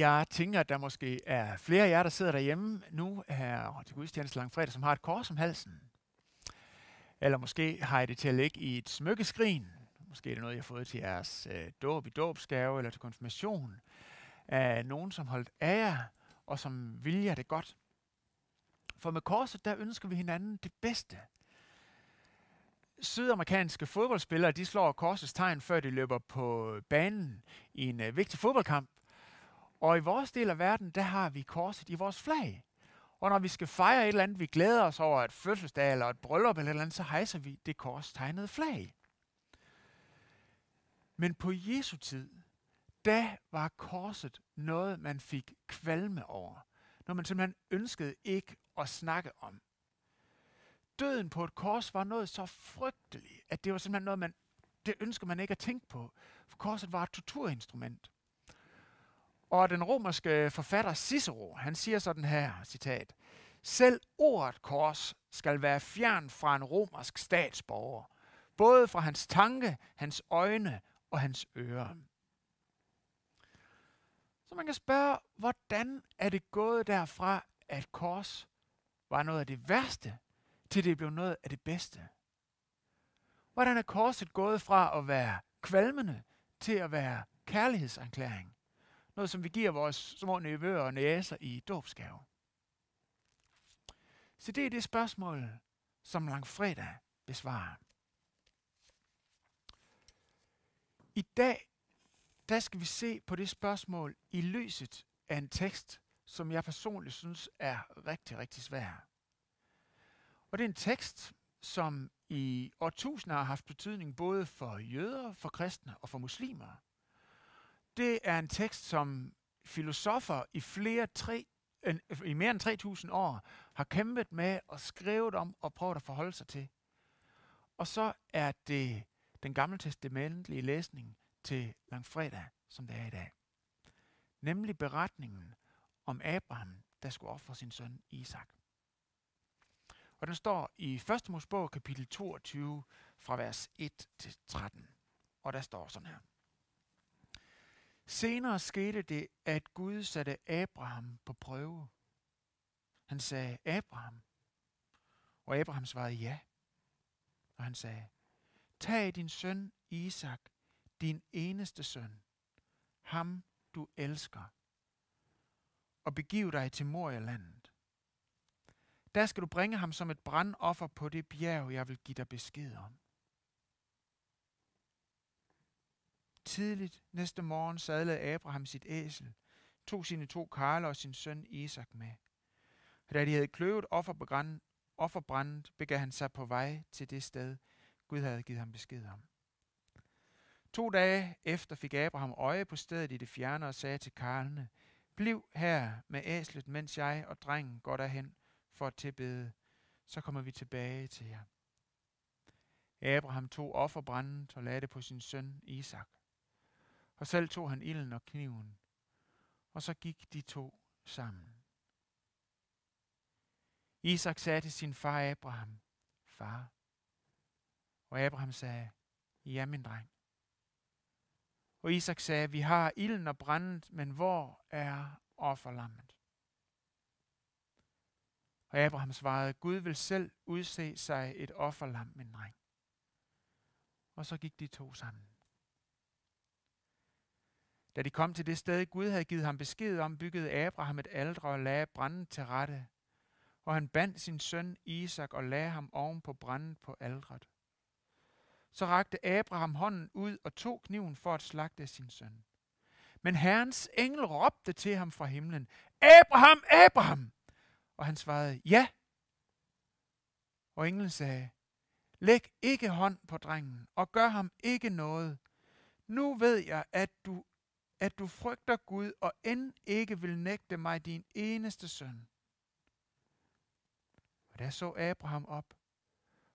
Jeg tænker, at der måske er flere af jer, der sidder derhjemme nu her til gudstjeneste langfredag, som har et kors om halsen. Eller måske har I det til at ligge i et smykkeskrin. Måske er det noget, I har fået til jeres øh, dåb i dåbsgave eller til konfirmation. Af nogen, som holdt af jer og som vil jer det godt. For med korset, der ønsker vi hinanden det bedste. Sydamerikanske fodboldspillere, de slår korsets tegn, før de løber på banen i en øh, vigtig fodboldkamp. Og i vores del af verden, der har vi korset i vores flag. Og når vi skal fejre et eller andet, vi glæder os over et fødselsdag eller et bryllup eller et eller andet, så hejser vi det korstegnede flag. Men på Jesu tid, da var korset noget, man fik kvalme over. Når man simpelthen ønskede ikke at snakke om. Døden på et kors var noget så frygteligt, at det var simpelthen noget, man, det ønsker man ikke at tænke på. For korset var et torturinstrument. Og den romerske forfatter Cicero, han siger sådan her, citat, Selv ordet kors skal være fjern fra en romersk statsborger, både fra hans tanke, hans øjne og hans ører. Så man kan spørge, hvordan er det gået derfra, at kors var noget af det værste, til det blev noget af det bedste? Hvordan er korset gået fra at være kvalmende til at være kærlighedserklæring? Noget, som vi giver vores små nevøer og næser i dåbsgave. Så det er det spørgsmål, som langfredag besvarer. I dag der skal vi se på det spørgsmål i lyset af en tekst, som jeg personligt synes er rigtig, rigtig svær. Og det er en tekst, som i årtusinder har haft betydning både for jøder, for kristne og for muslimer. Det er en tekst, som filosofer i flere tre, i mere end 3.000 år har kæmpet med og skrevet om og prøvet at forholde sig til. Og så er det den gamle testamentlige læsning, til langfredag, som det er i dag. Nemlig beretningen om Abraham, der skulle ofre sin søn Isak. Og den står i 1. Mosebog kapitel 22 fra vers 1 til 13. Og der står sådan her. Senere skete det, at Gud satte Abraham på prøve. Han sagde, Abraham. Og Abraham svarede ja. Og han sagde, tag din søn Isak, din eneste søn, ham du elsker, og begiv dig til Morialandet. Der skal du bringe ham som et brandoffer på det bjerg, jeg vil give dig besked om. Tidligt næste morgen sadlede Abraham sit æsel, tog sine to karler og sin søn Isak med. Og da de havde kløvet offerbrændet, begav han sig på vej til det sted, Gud havde givet ham besked om. To dage efter fik Abraham øje på stedet i det fjerne og sagde til karlene, Bliv her med æslet, mens jeg og drengen går derhen for at tilbede. Så kommer vi tilbage til jer. Abraham tog offerbrændet og lagde det på sin søn Isak. Og selv tog han ilden og kniven. Og så gik de to sammen. Isak sagde til sin far Abraham, Far. Og Abraham sagde, Ja, min dreng. Og Isak sagde, vi har ilden og brændet, men hvor er offerlammet? Og Abraham svarede, Gud vil selv udse sig et offerlam, min dreng. Og så gik de to sammen. Da de kom til det sted, Gud havde givet ham besked om, byggede Abraham et aldre og lagde branden til rette. Og han bandt sin søn Isak og lagde ham oven på branden på aldret. Så rakte Abraham hånden ud og tog kniven for at slagte sin søn. Men Herrens engel råbte til ham fra himlen, Abraham, Abraham! Og han svarede, ja. Og englen sagde, læg ikke hånd på drengen, og gør ham ikke noget. Nu ved jeg, at du, at du frygter Gud, og end ikke vil nægte mig din eneste søn. Og der så Abraham op,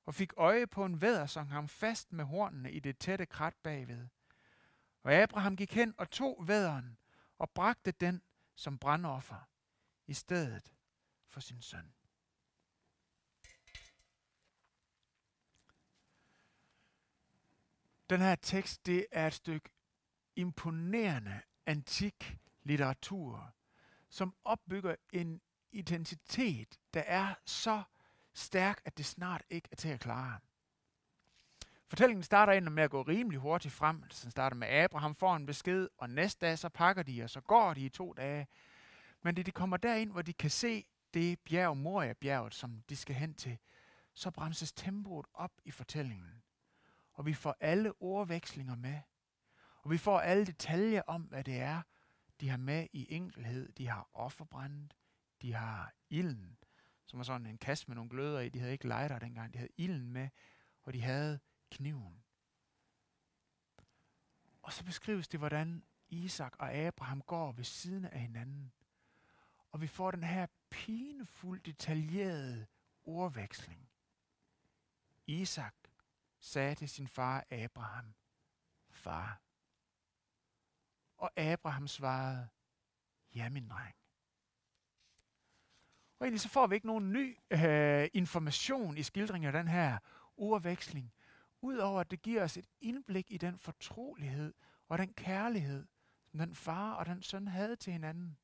og fik øje på en væder, som ham fast med hornene i det tætte krat bagved. Og Abraham gik hen og tog væderen og bragte den som brandoffer i stedet for sin søn. Den her tekst, det er et stykke imponerende antik litteratur, som opbygger en identitet, der er så stærk, at det snart ikke er til at klare. Fortællingen starter ind med at gå rimelig hurtigt frem. Den starter med Abraham får en besked, og næste dag så pakker de, og så går de i to dage. Men det de kommer derind, hvor de kan se det bjerg, Moria-bjerget, som de skal hen til, så bremses tempoet op i fortællingen. Og vi får alle ordvekslinger med. Og vi får alle detaljer om, hvad det er, de har med i enkelhed. De har offerbrændet, de har ilden, som var sådan en kasse med nogle gløder i. De havde ikke lighter dengang, de havde ilden med, og de havde kniven. Og så beskrives det, hvordan Isak og Abraham går ved siden af hinanden. Og vi får den her pinefuldt detaljerede ordveksling. Isak sagde til sin far Abraham, Far. Og Abraham svarede, Ja, min dreng. Og egentlig så får vi ikke nogen ny øh, information i skildringen af den her ordveksling, udover at det giver os et indblik i den fortrolighed og den kærlighed, som den far og den søn havde til hinanden.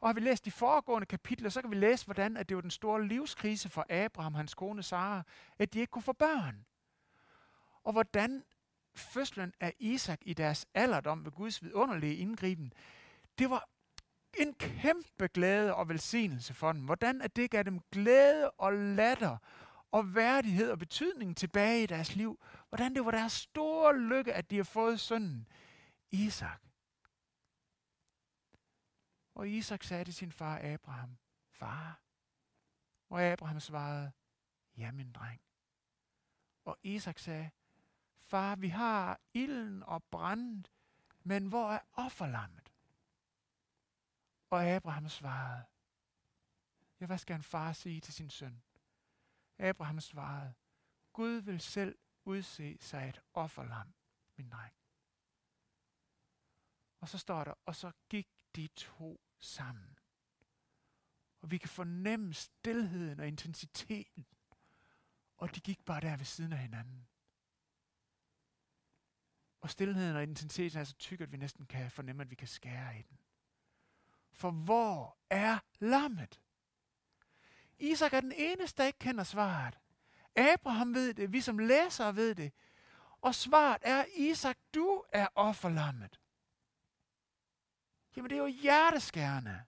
Og har vi læst de foregående kapitler, så kan vi læse, hvordan at det var den store livskrise for Abraham, hans kone Sara, at de ikke kunne få børn. Og hvordan fødslen af Isak i deres alderdom ved Guds vidunderlige indgriben, det var en kæmpe glæde og velsignelse for dem. Hvordan at det gav dem glæde og latter og værdighed og betydning tilbage i deres liv. Hvordan det var deres store lykke, at de har fået sønnen Isak. Og Isak sagde til sin far Abraham, Far. Og Abraham svarede, Ja, min dreng. Og Isak sagde, Far, vi har ilden og brændet, men hvor er offerlammet? Og Abraham svarede, Ja, hvad skal en far sige til sin søn? Abraham svarede, Gud vil selv udse sig et offerlam, min dreng. Og så står der, og så gik de to sammen. Og vi kan fornemme stilheden og intensiteten. Og de gik bare der ved siden af hinanden. Og stillheden og intensiteten er så tyk, at vi næsten kan fornemme, at vi kan skære i den. For hvor er lammet? Isak er den eneste, der ikke kender svaret. Abraham ved det, vi som læsere ved det. Og svaret er, Isak, du er offerlammet. Jamen det er jo hjerteskærende.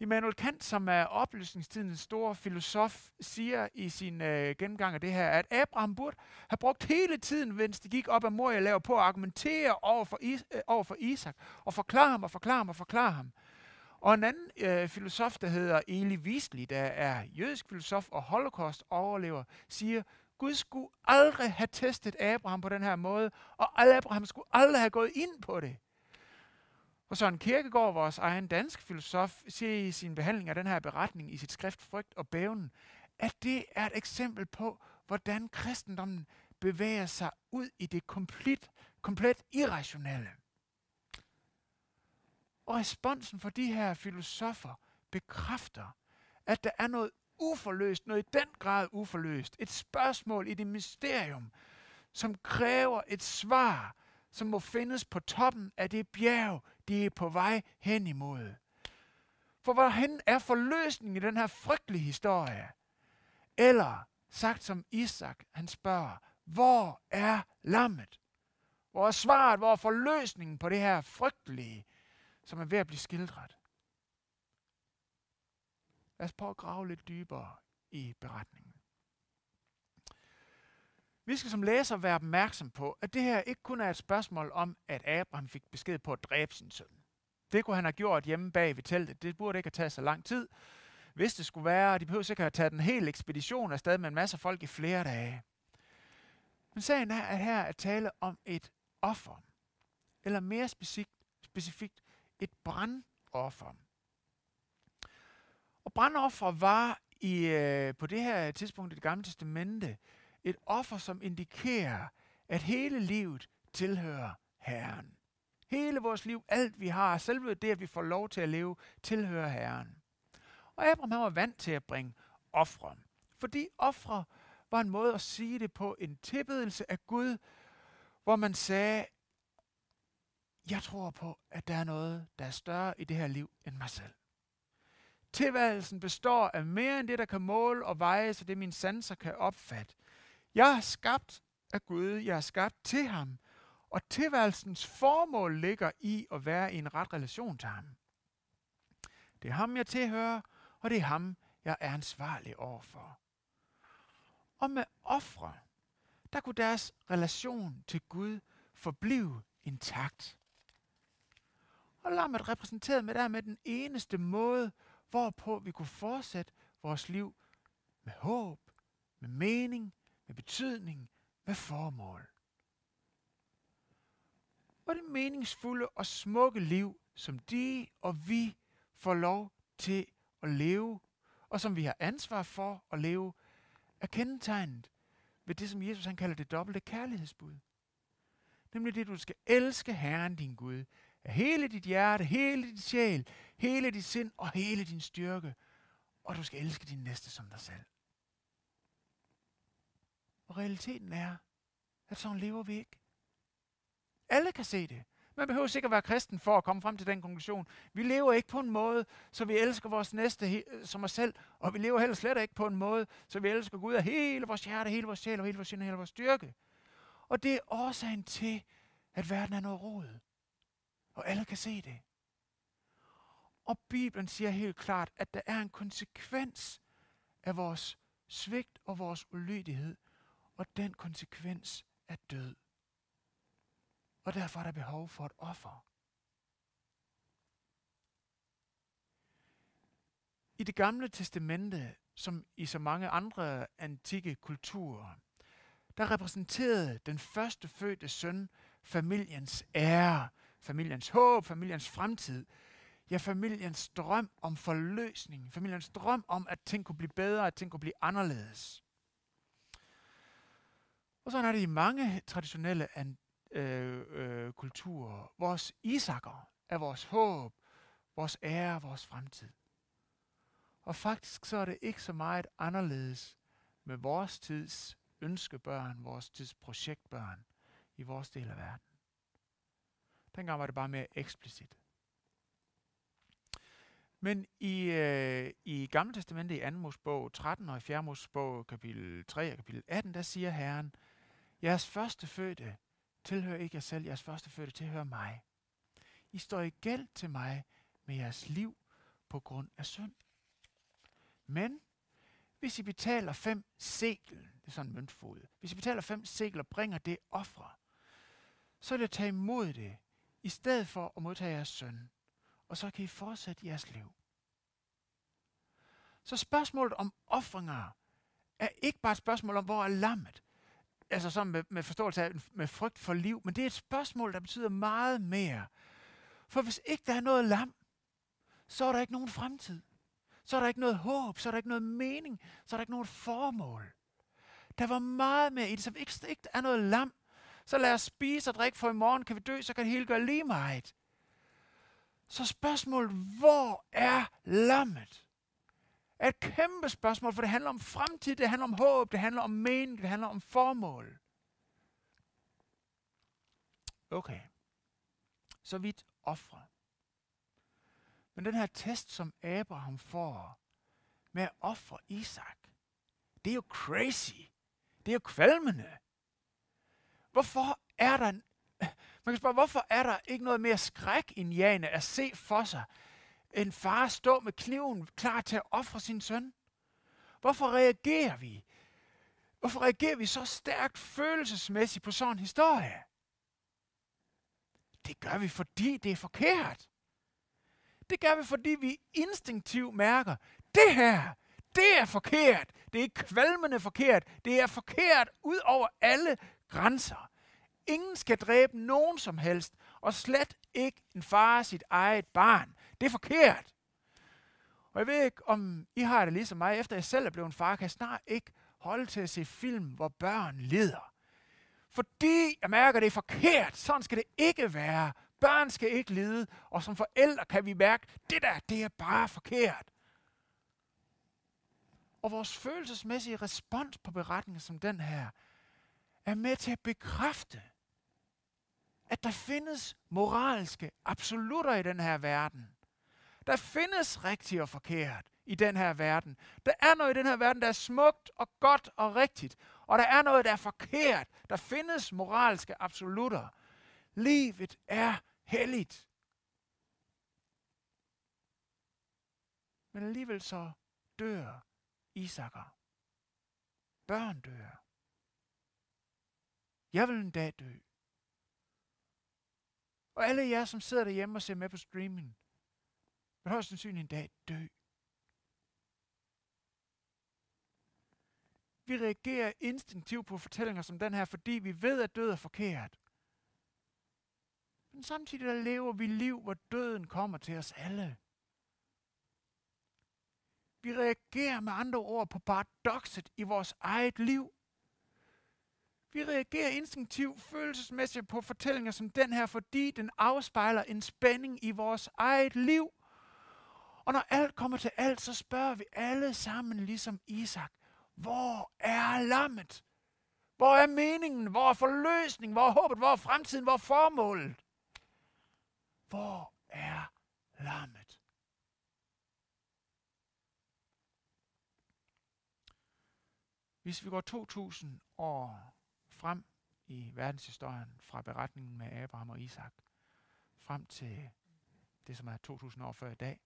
Immanuel Kant, som er oplysningstidens store filosof, siger i sin øh, gennemgang af det her, at Abraham burde have brugt hele tiden, mens de gik op ad Moria lav på at argumentere over for, Is- øh, over for Isak, og forklare ham og forklare ham og forklare ham. Og en anden øh, filosof, der hedder Eli Wiesli, der er jødisk filosof og holocaust overlever, siger, Gud skulle aldrig have testet Abraham på den her måde, og Abraham skulle aldrig have gået ind på det. Og Søren Kierkegaard, vores egen dansk filosof, siger i sin behandling af den her beretning i sit skrift Frygt og Bævnen, at det er et eksempel på, hvordan kristendommen bevæger sig ud i det komplet, komplet irrationelle. Og responsen for de her filosofer bekræfter, at der er noget uforløst, noget i den grad uforløst. Et spørgsmål i det mysterium, som kræver et svar, som må findes på toppen af det bjerg, de er på vej hen imod. For hvorhen er forløsningen i den her frygtelige historie? Eller, sagt som Isak, han spørger, hvor er lammet? Hvor er svaret, hvor er forløsningen på det her frygtelige, som er ved at blive skildret? Lad os prøve at grave lidt dybere i beretningen. Vi skal som læser være opmærksom på, at det her ikke kun er et spørgsmål om, at Abraham fik besked på at dræbe sin søn. Det kunne han have gjort hjemme bag ved teltet. Det burde ikke have taget så lang tid. Hvis det skulle være, de behøver sikkert have taget en hel ekspedition afsted med en masse folk i flere dage. Men sagen er, at her er tale om et offer. Eller mere specifikt, specifikt et brandoffer. Og brandoffer var i, øh, på det her tidspunkt i det gamle testamente et offer, som indikerer, at hele livet tilhører Herren. Hele vores liv, alt vi har, selve det, at vi får lov til at leve, tilhører Herren. Og Abraham var vant til at bringe ofre. Fordi ofre var en måde at sige det på, en tilbedelse af Gud, hvor man sagde, jeg tror på, at der er noget, der er større i det her liv end mig selv. Tilværelsen består af mere end det, der kan måle og veje, så det mine sanser kan opfatte. Jeg er skabt af Gud, jeg er skabt til ham, og tilværelsens formål ligger i at være i en ret relation til ham. Det er ham, jeg tilhører, og det er ham, jeg er ansvarlig overfor. Og med ofre, der kunne deres relation til Gud forblive intakt. Og lammet repræsenteret med der med den eneste måde, hvorpå vi kunne fortsætte vores liv med håb, med mening, med betydning, med formål. Og det meningsfulde og smukke liv, som de og vi får lov til at leve, og som vi har ansvar for at leve, er kendetegnet ved det, som Jesus han kalder det dobbelte kærlighedsbud. Nemlig det, du skal elske Herren din Gud af hele dit hjerte, hele dit sjæl, hele dit sind og hele din styrke. Og du skal elske din næste som dig selv. Og realiteten er, at sådan lever vi ikke. Alle kan se det. Man behøver sikkert være kristen for at komme frem til den konklusion. Vi lever ikke på en måde, så vi elsker vores næste som os selv, og vi lever heller slet ikke på en måde, så vi elsker Gud af hele vores hjerte, hele vores sjæl og hele vores sind og hele vores styrke. Og det er årsagen til, at verden er noget rod. Og alle kan se det. Og Bibelen siger helt klart, at der er en konsekvens af vores svigt og vores ulydighed, og den konsekvens er død. Og derfor er der behov for et offer. I det gamle testamente, som i så mange andre antikke kulturer, der repræsenterede den første fødte søn familiens ære, familiens håb, familiens fremtid, ja, familiens drøm om forløsning, familiens drøm om, at ting kunne blive bedre, at ting kunne blive anderledes. Og sådan er det i mange traditionelle øh, øh, kulturer. Vores isakker er vores håb, vores ære, vores fremtid. Og faktisk så er det ikke så meget anderledes med vores tids ønskebørn, vores tids projektbørn i vores del af verden. Dengang var det bare mere eksplicit. Men i, øh, i Gamle Testamentet i 2. Mosebog 13 og i 4. Mosebog kapitel 3 og kapitel 18, der siger Herren, jeres første fødte tilhører ikke jer selv, jeres første fødte tilhører mig. I står i gæld til mig med jeres liv på grund af synd. Men hvis I betaler fem sekel, det er sådan en møntfod, hvis I betaler fem sekel og bringer det ofre, så vil jeg tage imod det, i stedet for at modtage jeres søn. Og så kan I fortsætte jeres liv. Så spørgsmålet om offringer er ikke bare et spørgsmål om, hvor er lammet altså sådan med, med forståelse af, med frygt for liv, men det er et spørgsmål, der betyder meget mere. For hvis ikke der er noget lam, så er der ikke nogen fremtid. Så er der ikke noget håb, så er der ikke noget mening, så er der ikke noget formål. Der var meget mere i det, så hvis ikke der er noget lam, så lad os spise og drikke, for i morgen kan vi dø, så kan det hele gøre lige meget. Så spørgsmålet, hvor er lammet? Er et kæmpe spørgsmål, for det handler om fremtid, det handler om håb, det handler om mening, det handler om formål. Okay. Så vidt ofre. Men den her test, som Abraham får med at ofre Isak, det er jo crazy. Det er jo kvalmende. Hvorfor er der, man kan spørge, hvorfor er der ikke noget mere skræk indjagende at se for sig, en far stå med kniven klar til at ofre sin søn? Hvorfor reagerer vi? Hvorfor reagerer vi så stærkt følelsesmæssigt på sådan en historie? Det gør vi, fordi det er forkert. Det gør vi, fordi vi instinktivt mærker, det her, det er forkert. Det er kvalmende forkert. Det er forkert ud over alle grænser. Ingen skal dræbe nogen som helst, og slet ikke en far sit eget barn. Det er forkert. Og jeg ved ikke, om I har det ligesom mig. Efter jeg selv er blevet en far, kan jeg snart ikke holde til at se film, hvor børn lider. Fordi jeg mærker, at det er forkert. Sådan skal det ikke være. Børn skal ikke lide. Og som forældre kan vi mærke, at det der, det er bare forkert. Og vores følelsesmæssige respons på beretninger som den her, er med til at bekræfte, at der findes moralske absolutter i den her verden. Der findes rigtigt og forkert i den her verden. Der er noget i den her verden, der er smukt og godt og rigtigt. Og der er noget, der er forkert. Der findes moralske absolutter. Livet er helligt. Men alligevel så dør Isaker. Børn dør. Jeg vil en dag dø. Og alle jer, som sidder derhjemme og ser med på streaming, vil højst sandsynligt en dag dø. Vi reagerer instinktivt på fortællinger som den her, fordi vi ved, at død er forkert. Men samtidig der lever vi liv, hvor døden kommer til os alle. Vi reagerer med andre ord på paradokset i vores eget liv. Vi reagerer instinktivt følelsesmæssigt på fortællinger som den her, fordi den afspejler en spænding i vores eget liv. Og når alt kommer til alt, så spørger vi alle sammen, ligesom Isak, hvor er lammet? Hvor er meningen? Hvor er forløsningen? Hvor er håbet? Hvor er fremtiden? Hvor er formålet? Hvor er lammet? Hvis vi går 2000 år frem i verdenshistorien fra beretningen med Abraham og Isak, frem til det, som er 2000 år før i dag,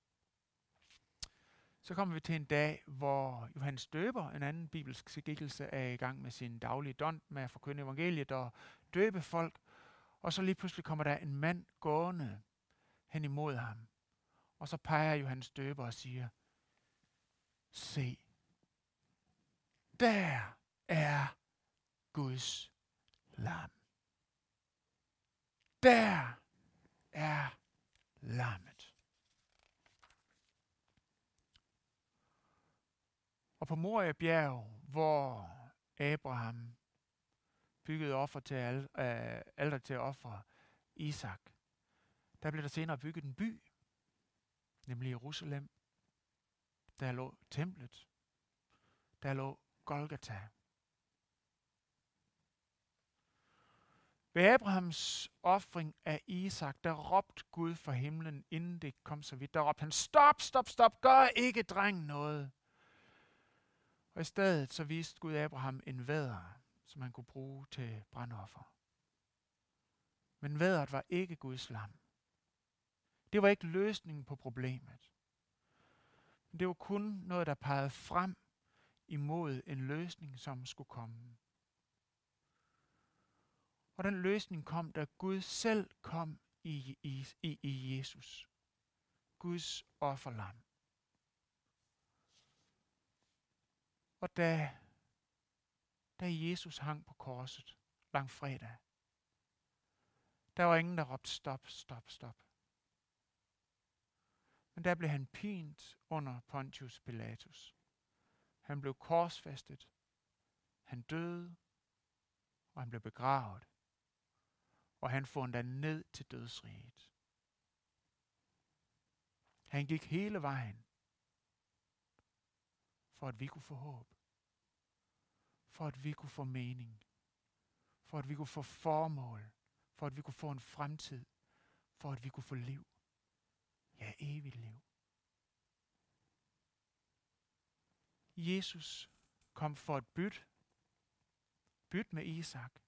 så kommer vi til en dag, hvor Johannes Døber, en anden bibelsk skikkelse, er i gang med sin daglige dond med at forkynde evangeliet og døbe folk. Og så lige pludselig kommer der en mand gående hen imod ham. Og så peger Johannes Døber og siger, se, der er Guds lam. Der er lam. Og på Moria bjerg, hvor Abraham byggede offer til al, øh, alder til offer Isak, der blev der senere bygget en by, nemlig Jerusalem. Der lå templet. Der lå Golgata. Ved Abrahams offring af Isak, der råbte Gud fra himlen, inden det kom så vidt. Der råbte han, stop, stop, stop, gør ikke dreng noget. Og i stedet så viste Gud Abraham en væder, som han kunne bruge til brandoffer. Men vædret var ikke Guds lam. Det var ikke løsningen på problemet. Det var kun noget, der pegede frem imod en løsning, som skulle komme. Og den løsning kom, da Gud selv kom i, i, i, i Jesus. Guds offerlam. Og da, da Jesus hang på korset langfredag, der var ingen, der råbte stop, stop, stop. Men der blev han pint under Pontius Pilatus. Han blev korsfæstet. Han døde, og han blev begravet. Og han får endda ned til dødsriget. Han gik hele vejen for at vi kunne få håb. For at vi kunne få mening. For at vi kunne få formål. For at vi kunne få en fremtid. For at vi kunne få liv. Ja, evigt liv. Jesus kom for at bytte. Bytte med Isak.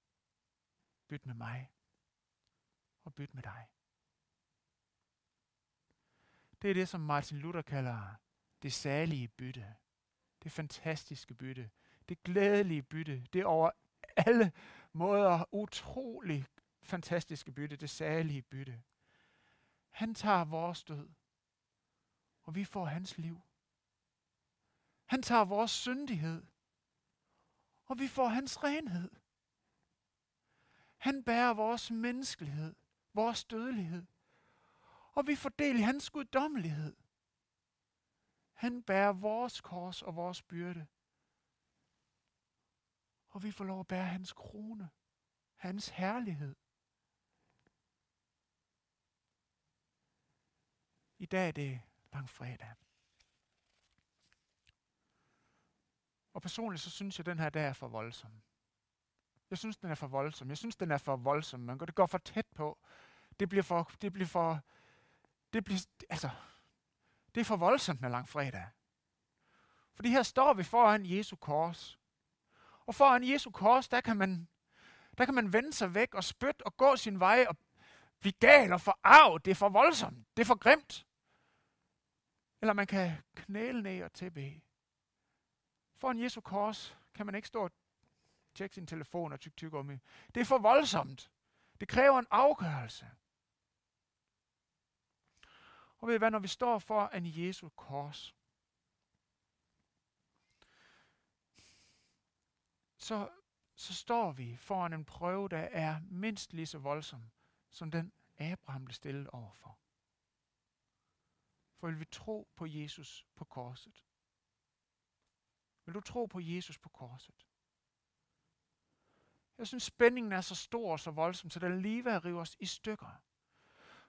Bytte med mig. Og bytte med dig. Det er det, som Martin Luther kalder det særlige bytte det fantastiske bytte, det glædelige bytte, det over alle måder utrolig fantastiske bytte, det særlige bytte. Han tager vores død, og vi får hans liv. Han tager vores syndighed, og vi får hans renhed. Han bærer vores menneskelighed, vores dødelighed, og vi får del i hans guddommelighed. Han bærer vores kors og vores byrde. Og vi får lov at bære hans krone, hans herlighed. I dag er det langfredag. Og personligt så synes jeg, at den her dag er for voldsom. Jeg synes, den er for voldsom. Jeg synes, den er for voldsom. Man går, det går for tæt på. Det bliver for, det bliver for, det bliver, altså, det er for voldsomt med langfredag. Fordi her står vi foran Jesu kors. Og foran Jesu kors, der kan man, der kan man vende sig væk og spytte og gå sin vej og blive gal og forarvet. Det er for voldsomt. Det er for grimt. Eller man kan knæle ned og tilbe. Foran Jesu kors kan man ikke stå og tjekke sin telefon og tyk tyk om Det er for voldsomt. Det kræver en afgørelse. Og ved I hvad, når vi står for en Jesu kors, så, så står vi foran en prøve, der er mindst lige så voldsom, som den Abraham blev stillet overfor. For vil vi tro på Jesus på korset? Vil du tro på Jesus på korset? Jeg synes, spændingen er så stor og så voldsom, så den lige vil rive os i stykker.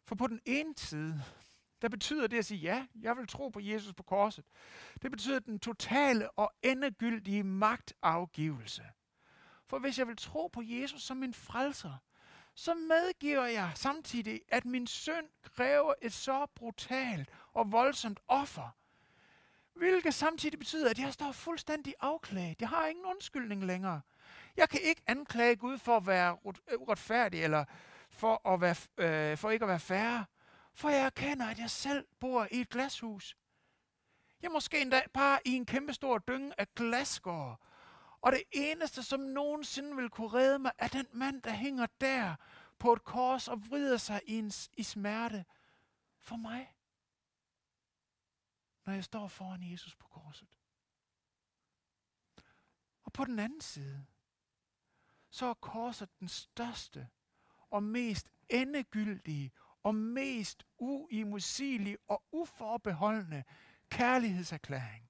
For på den ene side, der betyder det at sige, ja, jeg vil tro på Jesus på korset. Det betyder den totale og endegyldige magtafgivelse. For hvis jeg vil tro på Jesus som min frelser, så medgiver jeg samtidig, at min synd kræver et så brutalt og voldsomt offer, hvilket samtidig betyder, at jeg står fuldstændig afklaget. Jeg har ingen undskyldning længere. Jeg kan ikke anklage Gud for at være uretfærdig, eller for, at være, øh, for ikke at være færre. For jeg erkender, at jeg selv bor i et glashus. Jeg er måske endda bare i en kæmpestor dynge af glasgård. Og det eneste, som nogensinde vil kunne redde mig, er den mand, der hænger der på et kors og vrider sig i, en, i smerte for mig. Når jeg står foran Jesus på korset. Og på den anden side, så er korset den største og mest endegyldige og mest uimodsigelige og uforbeholdende kærlighedserklæring.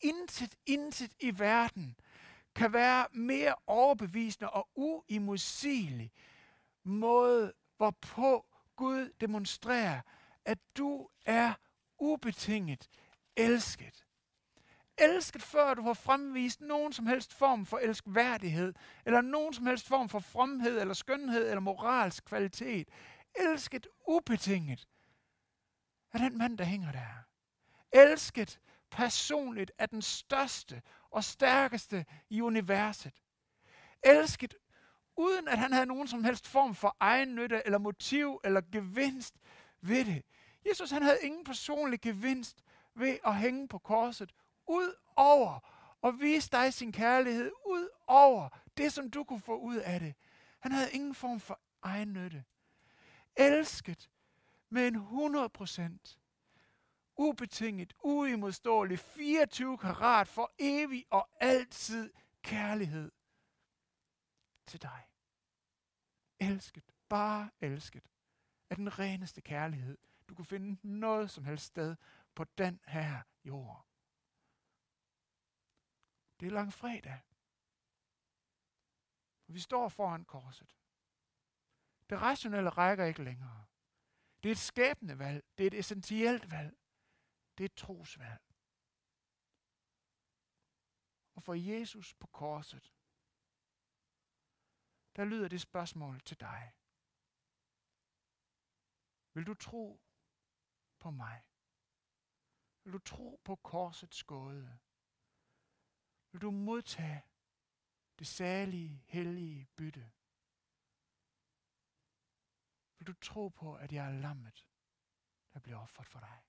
Intet, intet i verden kan være mere overbevisende og uimodsigelig måde, hvorpå Gud demonstrerer, at du er ubetinget elsket elsket, før du har fremvist nogen som helst form for elskværdighed, eller nogen som helst form for fromhed, eller skønhed, eller moralsk kvalitet. Elsket ubetinget af den mand, der hænger der. Elsket personligt af den største og stærkeste i universet. Elsket uden at han havde nogen som helst form for egen nytte, eller motiv, eller gevinst ved det. Jesus han havde ingen personlig gevinst ved at hænge på korset, ud over og vise dig sin kærlighed, ud over det, som du kunne få ud af det. Han havde ingen form for egen nytte. Elsket med en 100% ubetinget, uimodståelig, 24 karat for evig og altid kærlighed til dig. Elsket, bare elsket, af den reneste kærlighed, du kunne finde noget som helst sted på den her jord. Det er langfredag. Vi står foran korset. Det rationelle rækker ikke længere. Det er et skæbne valg. Det er et essentielt valg. Det er et trosvalg. Og for Jesus på korset, der lyder det spørgsmål til dig. Vil du tro på mig? Vil du tro på korsets gåde? vil du modtage det særlige, hellige bytte. Vil du tro på, at jeg er lammet, der bliver offret for dig?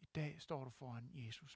I dag står du foran Jesus